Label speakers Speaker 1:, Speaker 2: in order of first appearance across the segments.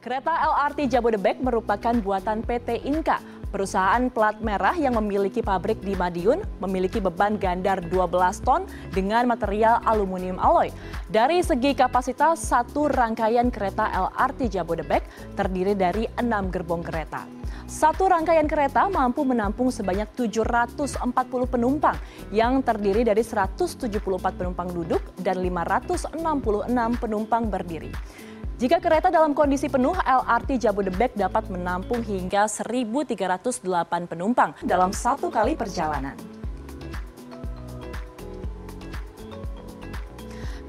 Speaker 1: Kereta LRT Jabodebek merupakan buatan PT Inka, perusahaan plat merah yang memiliki pabrik di Madiun, memiliki beban gandar 12 ton dengan material aluminium alloy. Dari segi kapasitas, satu rangkaian kereta LRT Jabodebek terdiri dari enam gerbong kereta. Satu rangkaian kereta mampu menampung sebanyak 740 penumpang yang terdiri dari 174 penumpang duduk dan 566 penumpang berdiri. Jika kereta dalam kondisi penuh, LRT Jabodebek dapat menampung hingga 1.308 penumpang dalam satu kali perjalanan.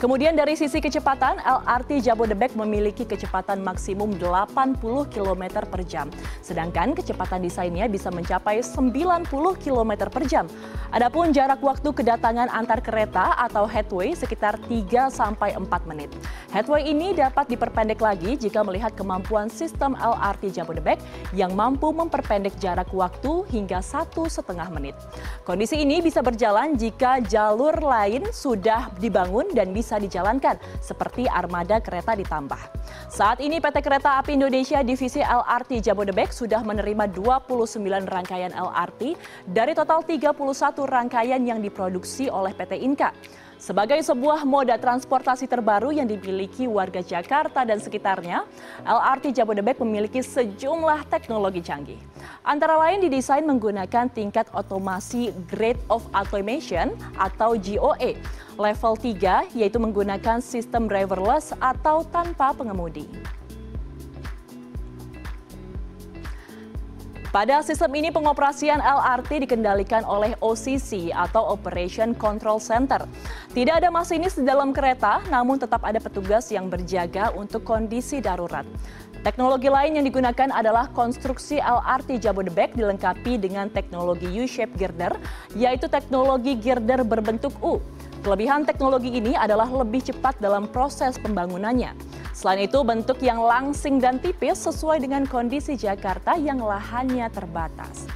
Speaker 1: Kemudian dari sisi kecepatan, LRT Jabodebek memiliki kecepatan maksimum 80 km per jam. Sedangkan kecepatan desainnya bisa mencapai 90 km per jam. Adapun jarak waktu kedatangan antar kereta atau headway sekitar 3 sampai 4 menit. Headway ini dapat diperpendek lagi jika melihat kemampuan sistem LRT Jabodebek yang mampu memperpendek jarak waktu hingga satu setengah menit. Kondisi ini bisa berjalan jika jalur lain sudah dibangun dan bisa bisa dijalankan seperti armada kereta ditambah. Saat ini PT Kereta Api Indonesia Divisi LRT Jabodebek sudah menerima 29 rangkaian LRT dari total 31 rangkaian yang diproduksi oleh PT Inka. Sebagai sebuah moda transportasi terbaru yang dimiliki warga Jakarta dan sekitarnya, LRT Jabodebek memiliki sejumlah teknologi canggih. Antara lain didesain menggunakan tingkat otomasi Grade of Automation atau GOE level 3 yaitu menggunakan sistem driverless atau tanpa pengemudi. Pada sistem ini pengoperasian LRT dikendalikan oleh OCC atau Operation Control Center. Tidak ada masinis di dalam kereta, namun tetap ada petugas yang berjaga untuk kondisi darurat. Teknologi lain yang digunakan adalah konstruksi LRT Jabodebek dilengkapi dengan teknologi U-shape girder, yaitu teknologi girder berbentuk U. Kelebihan teknologi ini adalah lebih cepat dalam proses pembangunannya. Selain itu, bentuk yang langsing dan tipis sesuai dengan kondisi Jakarta yang lahannya terbatas.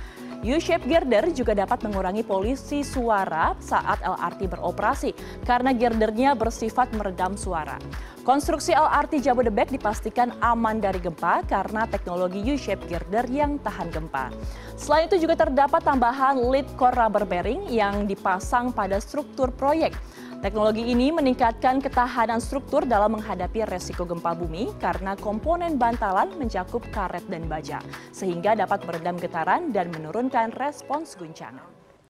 Speaker 1: U-shape girder juga dapat mengurangi polusi suara saat LRT beroperasi karena girdernya bersifat meredam suara. Konstruksi LRT Jabodebek dipastikan aman dari gempa karena teknologi U-shape girder yang tahan gempa. Selain itu juga terdapat tambahan lead core rubber bearing yang dipasang pada struktur proyek. Teknologi ini meningkatkan ketahanan struktur dalam menghadapi resiko gempa bumi karena komponen bantalan mencakup karet dan baja, sehingga dapat meredam getaran dan menurunkan respons guncangan.